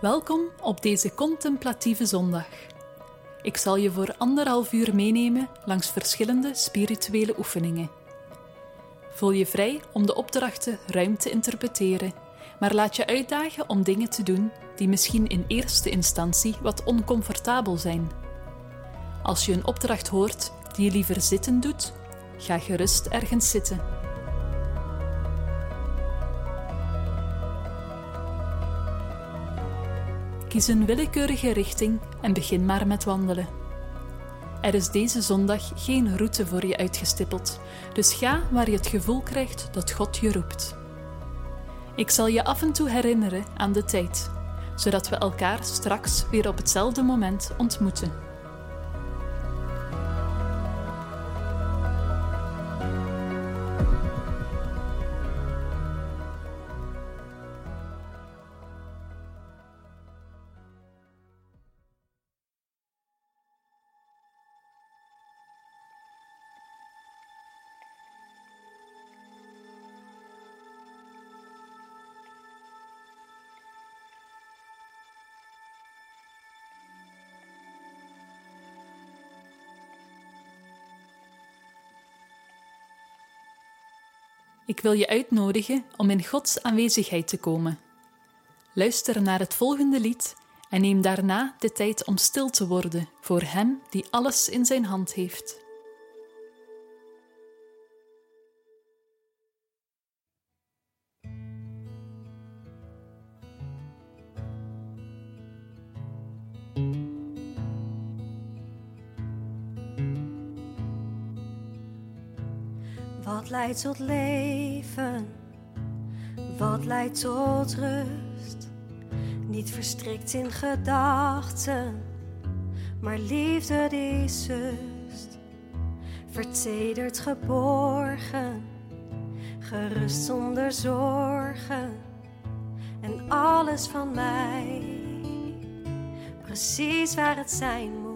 Welkom op deze contemplatieve zondag. Ik zal je voor anderhalf uur meenemen langs verschillende spirituele oefeningen. Voel je vrij om de opdrachten ruim te interpreteren, maar laat je uitdagen om dingen te doen die misschien in eerste instantie wat oncomfortabel zijn. Als je een opdracht hoort die je liever zitten doet, ga gerust ergens zitten. Kies een willekeurige richting en begin maar met wandelen. Er is deze zondag geen route voor je uitgestippeld, dus ga waar je het gevoel krijgt dat God je roept. Ik zal je af en toe herinneren aan de tijd, zodat we elkaar straks weer op hetzelfde moment ontmoeten. Ik wil je uitnodigen om in Gods aanwezigheid te komen. Luister naar het volgende lied en neem daarna de tijd om stil te worden voor Hem die alles in zijn hand heeft. Wat leidt tot leven? Wat leidt tot rust? Niet verstrikt in gedachten, maar liefde die zust. Vertederd geborgen, gerust zonder zorgen. En alles van mij, precies waar het zijn moet.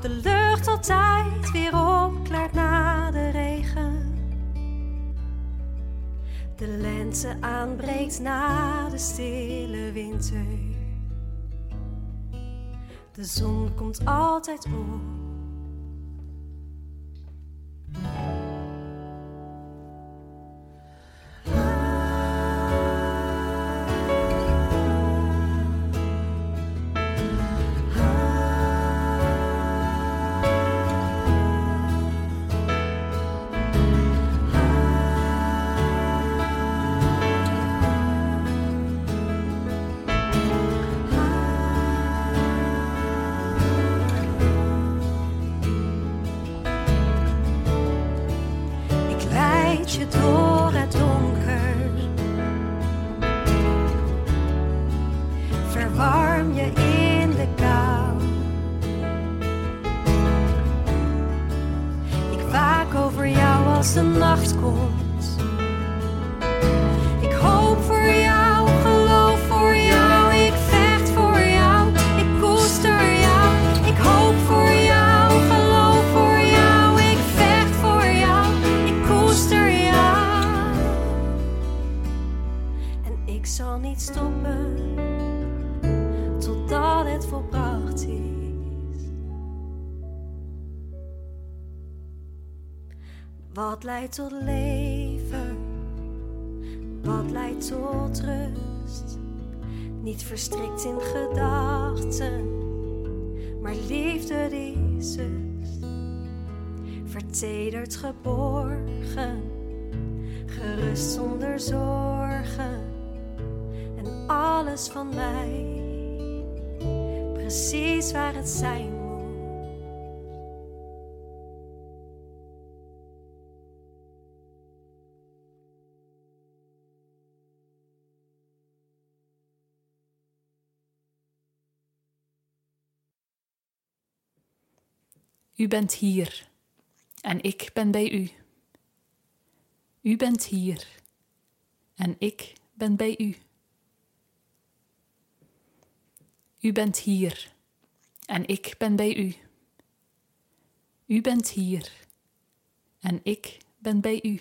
De lucht altijd weer opklaart na de regen. De lente aanbreekt na de stille winter. De zon komt altijd op. leidt tot leven? Wat leidt tot rust? Niet verstrikt in gedachten, maar liefde die zust. Vertederd geborgen, gerust zonder zorgen. En alles van mij, precies waar het zijn U bent hier en ik ben bij u. U bent hier en ik ben bij u. U bent hier en ik ben bij u. U bent hier en ik ben bij u.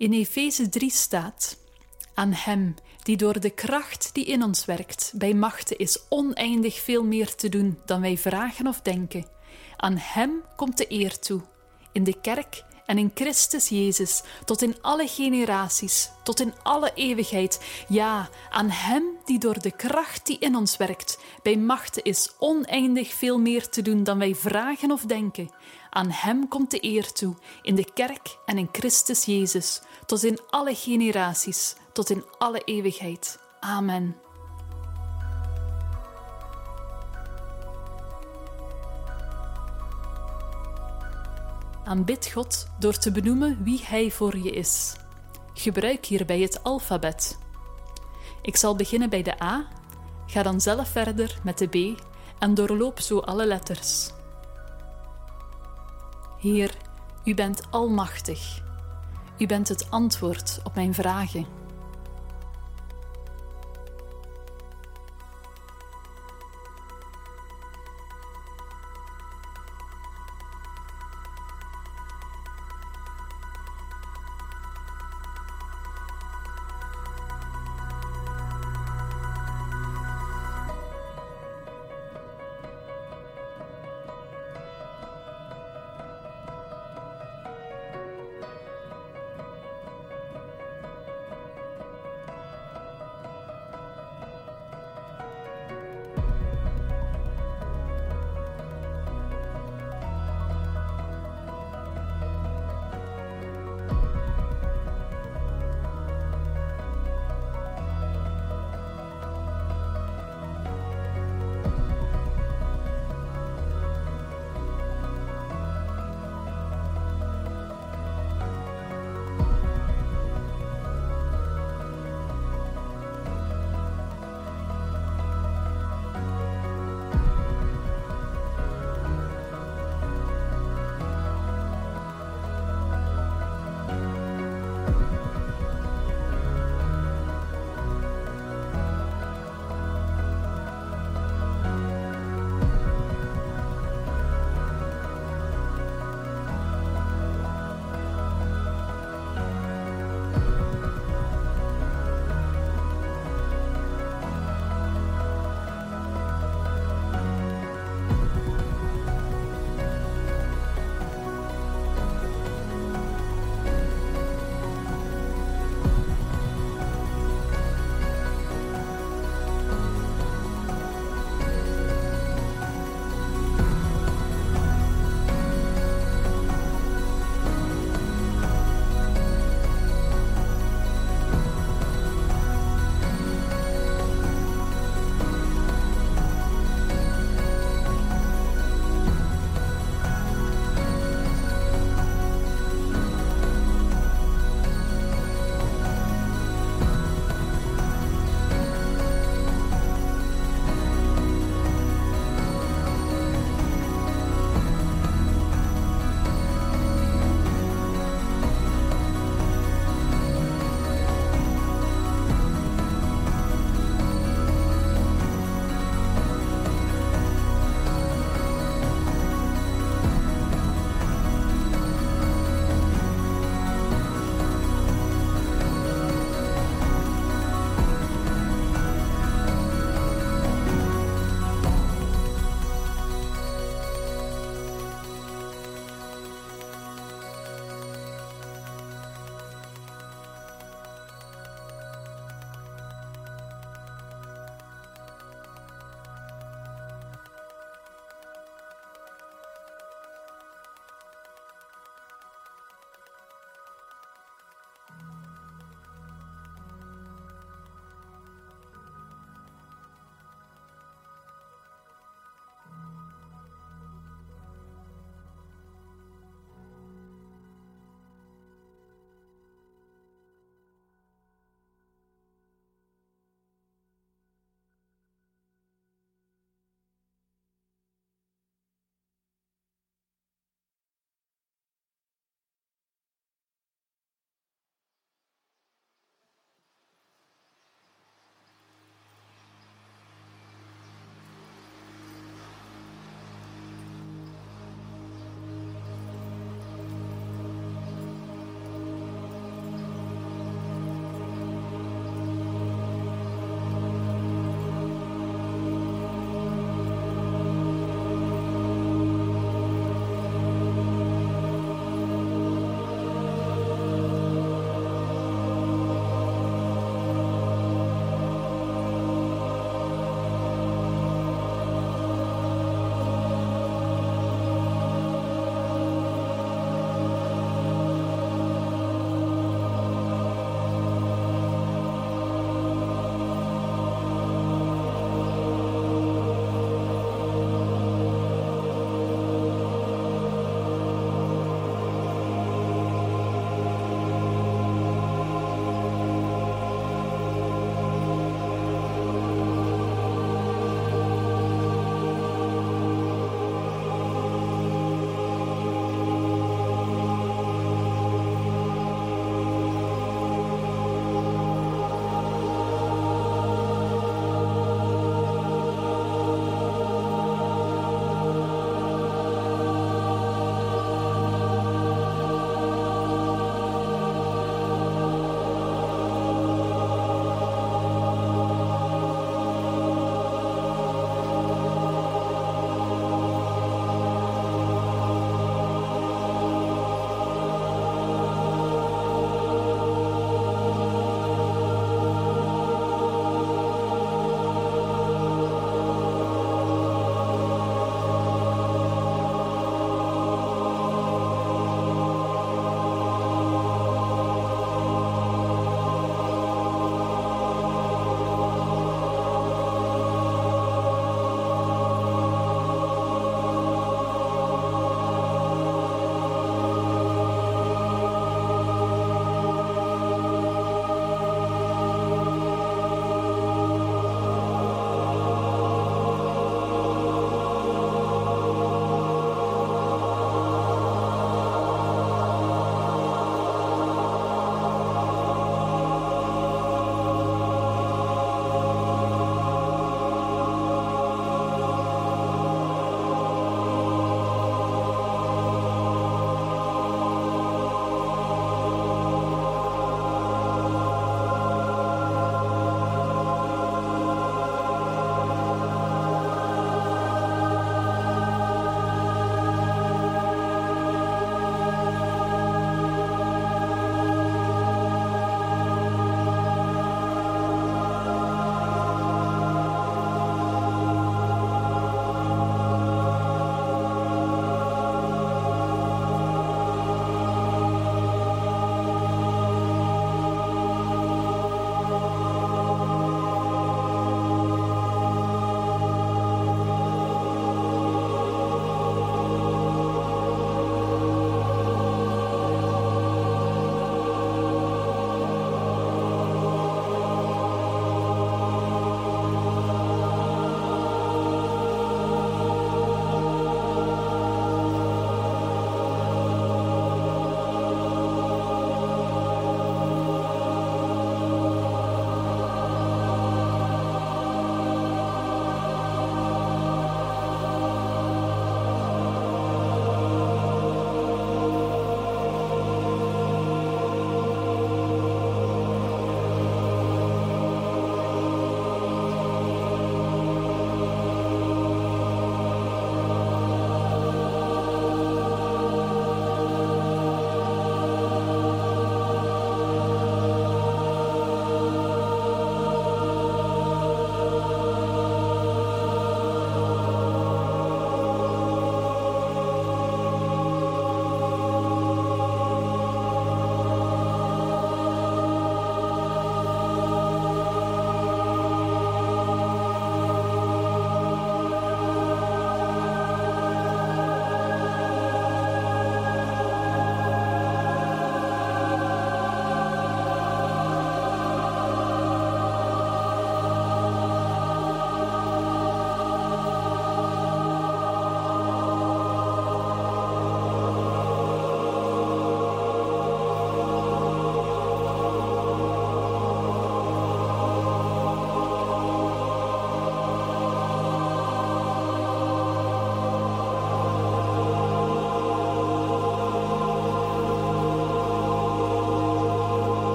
In Efeze 3 staat: Aan Hem die door de kracht die in ons werkt, bij machten is oneindig veel meer te doen dan wij vragen of denken. Aan Hem komt de eer toe, in de kerk en in Christus Jezus, tot in alle generaties, tot in alle eeuwigheid. Ja, aan Hem die door de kracht die in ons werkt, bij machten is oneindig veel meer te doen dan wij vragen of denken. Aan Hem komt de eer toe, in de kerk en in Christus Jezus, tot in alle generaties, tot in alle eeuwigheid. Amen. Aanbid God door te benoemen wie Hij voor je is. Gebruik hierbij het alfabet. Ik zal beginnen bij de A, ga dan zelf verder met de B en doorloop zo alle letters. Heer, U bent almachtig. U bent het antwoord op mijn vragen.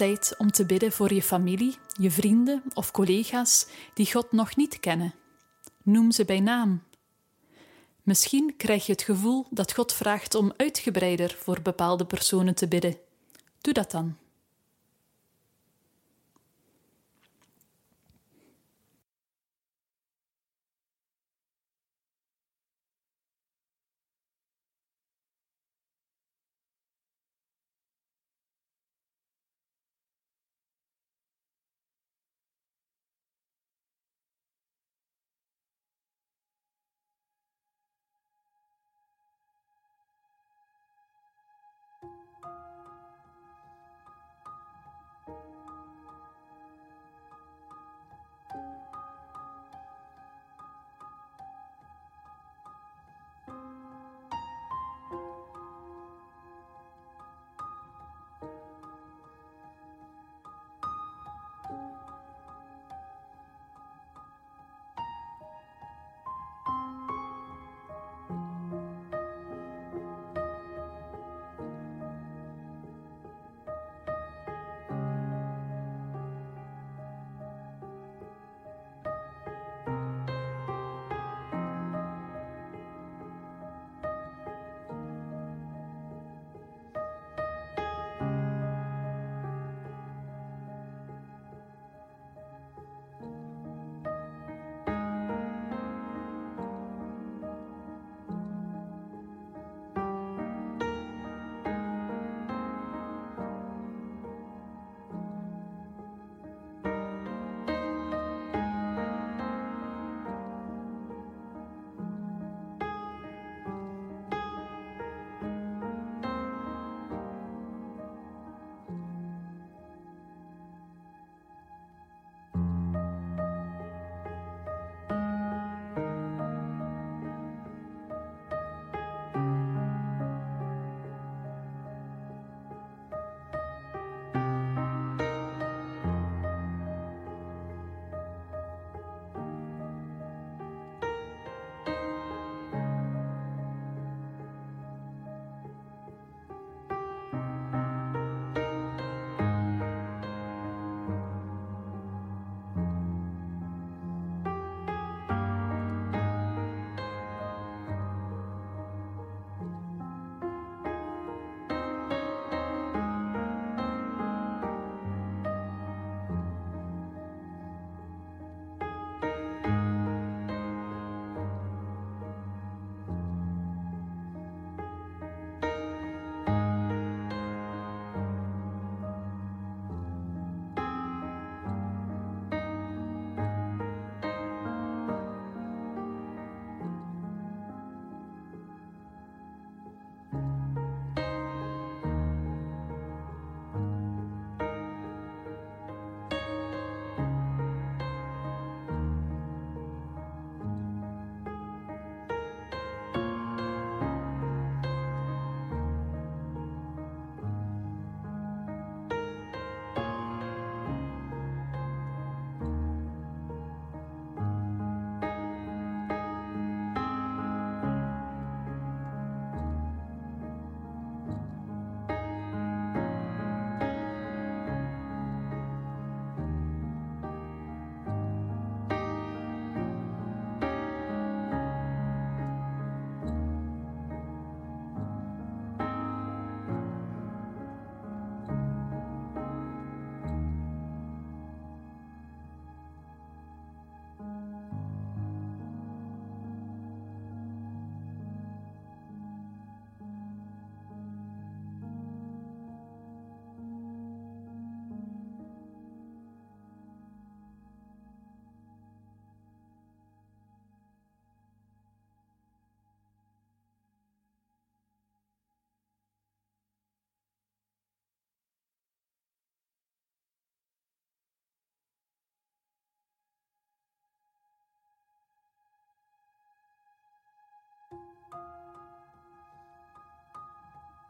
Tijd om te bidden voor je familie, je vrienden of collega's die God nog niet kennen. Noem ze bij naam. Misschien krijg je het gevoel dat God vraagt om uitgebreider voor bepaalde personen te bidden. Doe dat dan.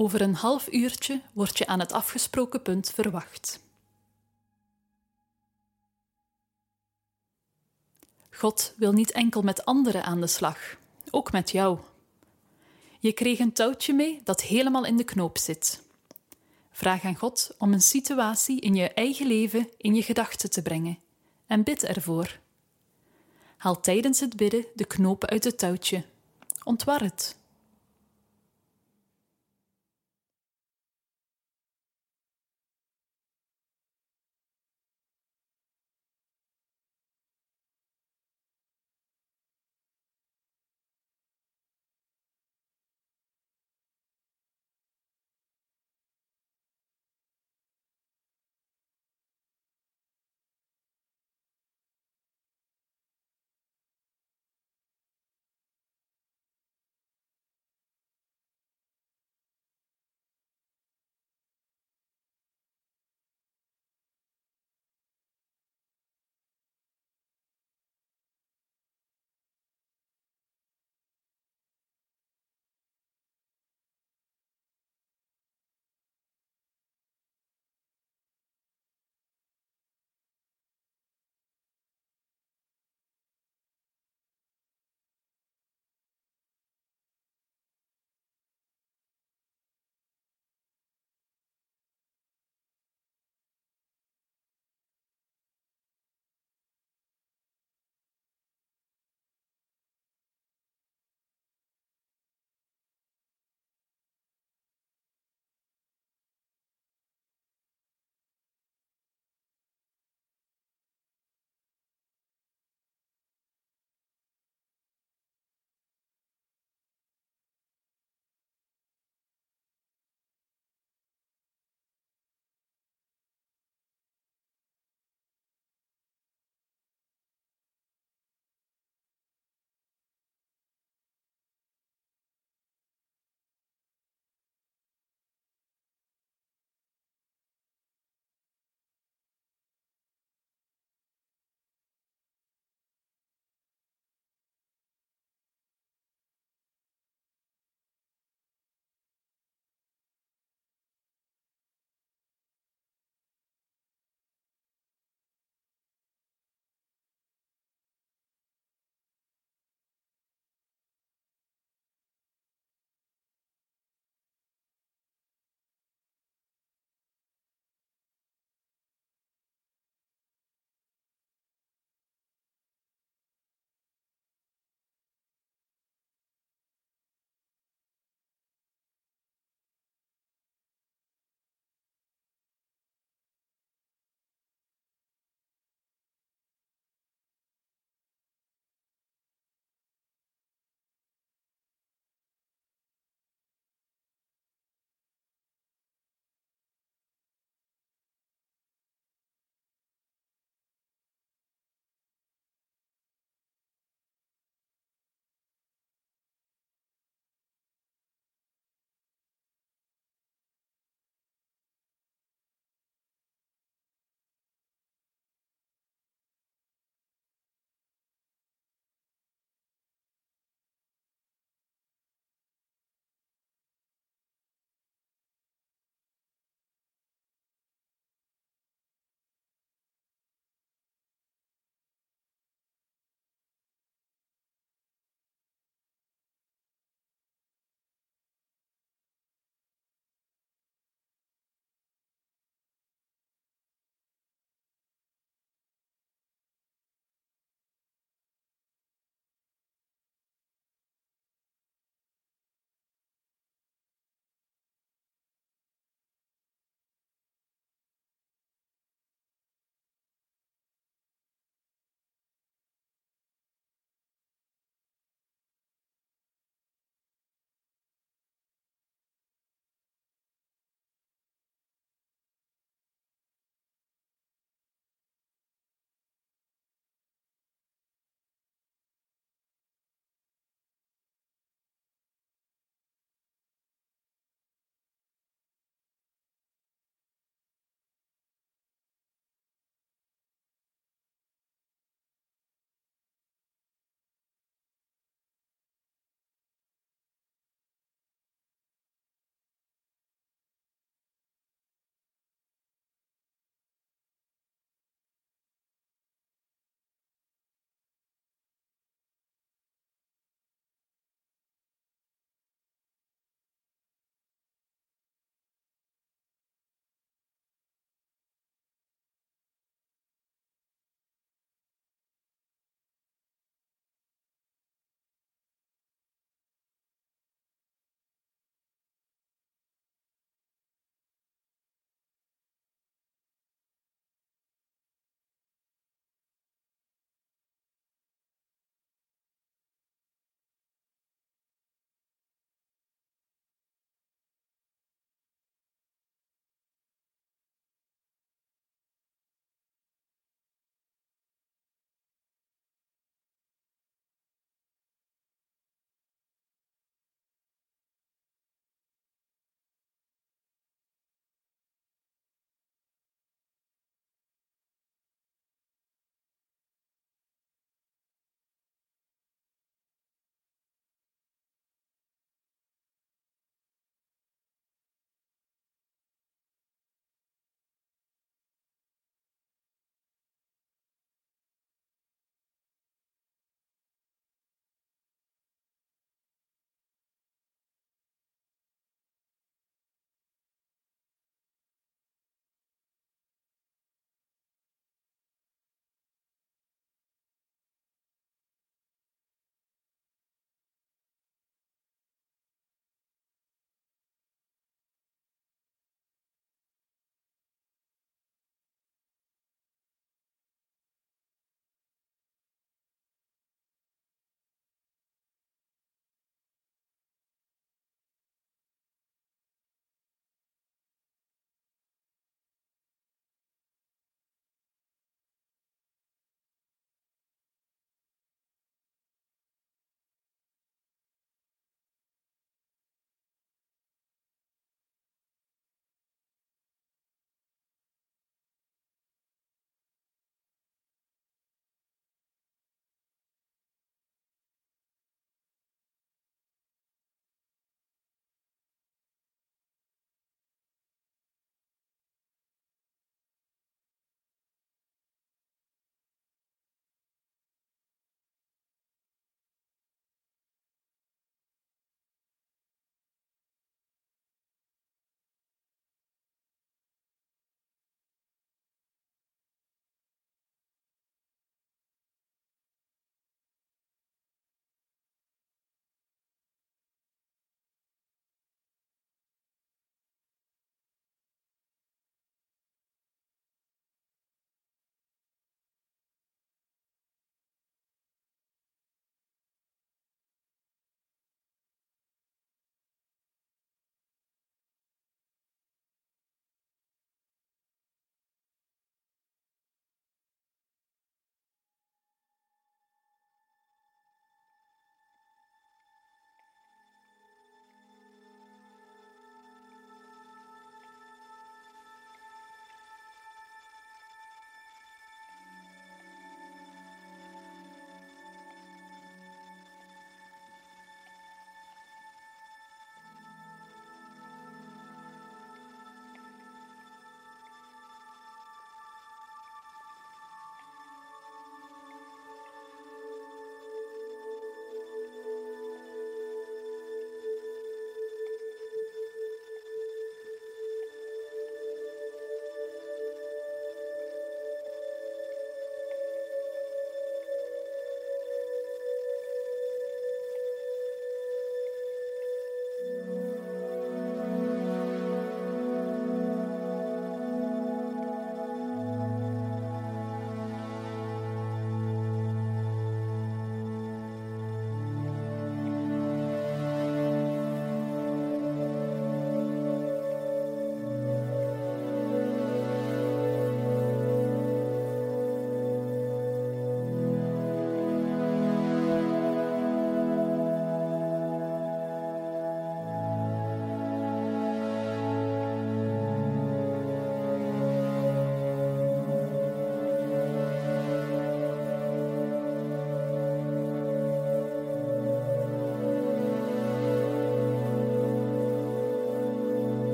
Over een half uurtje word je aan het afgesproken punt verwacht. God wil niet enkel met anderen aan de slag, ook met jou. Je kreeg een touwtje mee dat helemaal in de knoop zit. Vraag aan God om een situatie in je eigen leven in je gedachten te brengen en bid ervoor. Haal tijdens het bidden de knopen uit het touwtje. Ontwar het.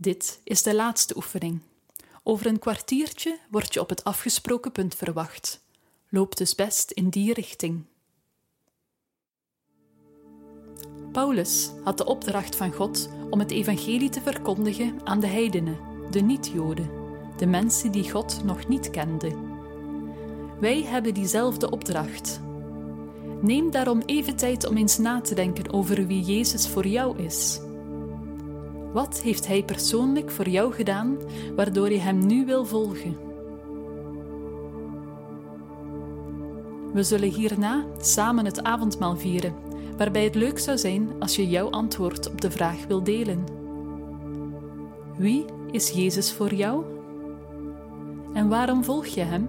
Dit is de laatste oefening. Over een kwartiertje word je op het afgesproken punt verwacht. Loop dus best in die richting. Paulus had de opdracht van God om het evangelie te verkondigen aan de heidenen, de niet-Joden, de mensen die God nog niet kenden. Wij hebben diezelfde opdracht. Neem daarom even tijd om eens na te denken over wie Jezus voor jou is. Wat heeft Hij persoonlijk voor jou gedaan, waardoor je Hem nu wil volgen? We zullen hierna samen het avondmaal vieren, waarbij het leuk zou zijn als je jouw antwoord op de vraag wil delen. Wie is Jezus voor jou? En waarom volg je Hem?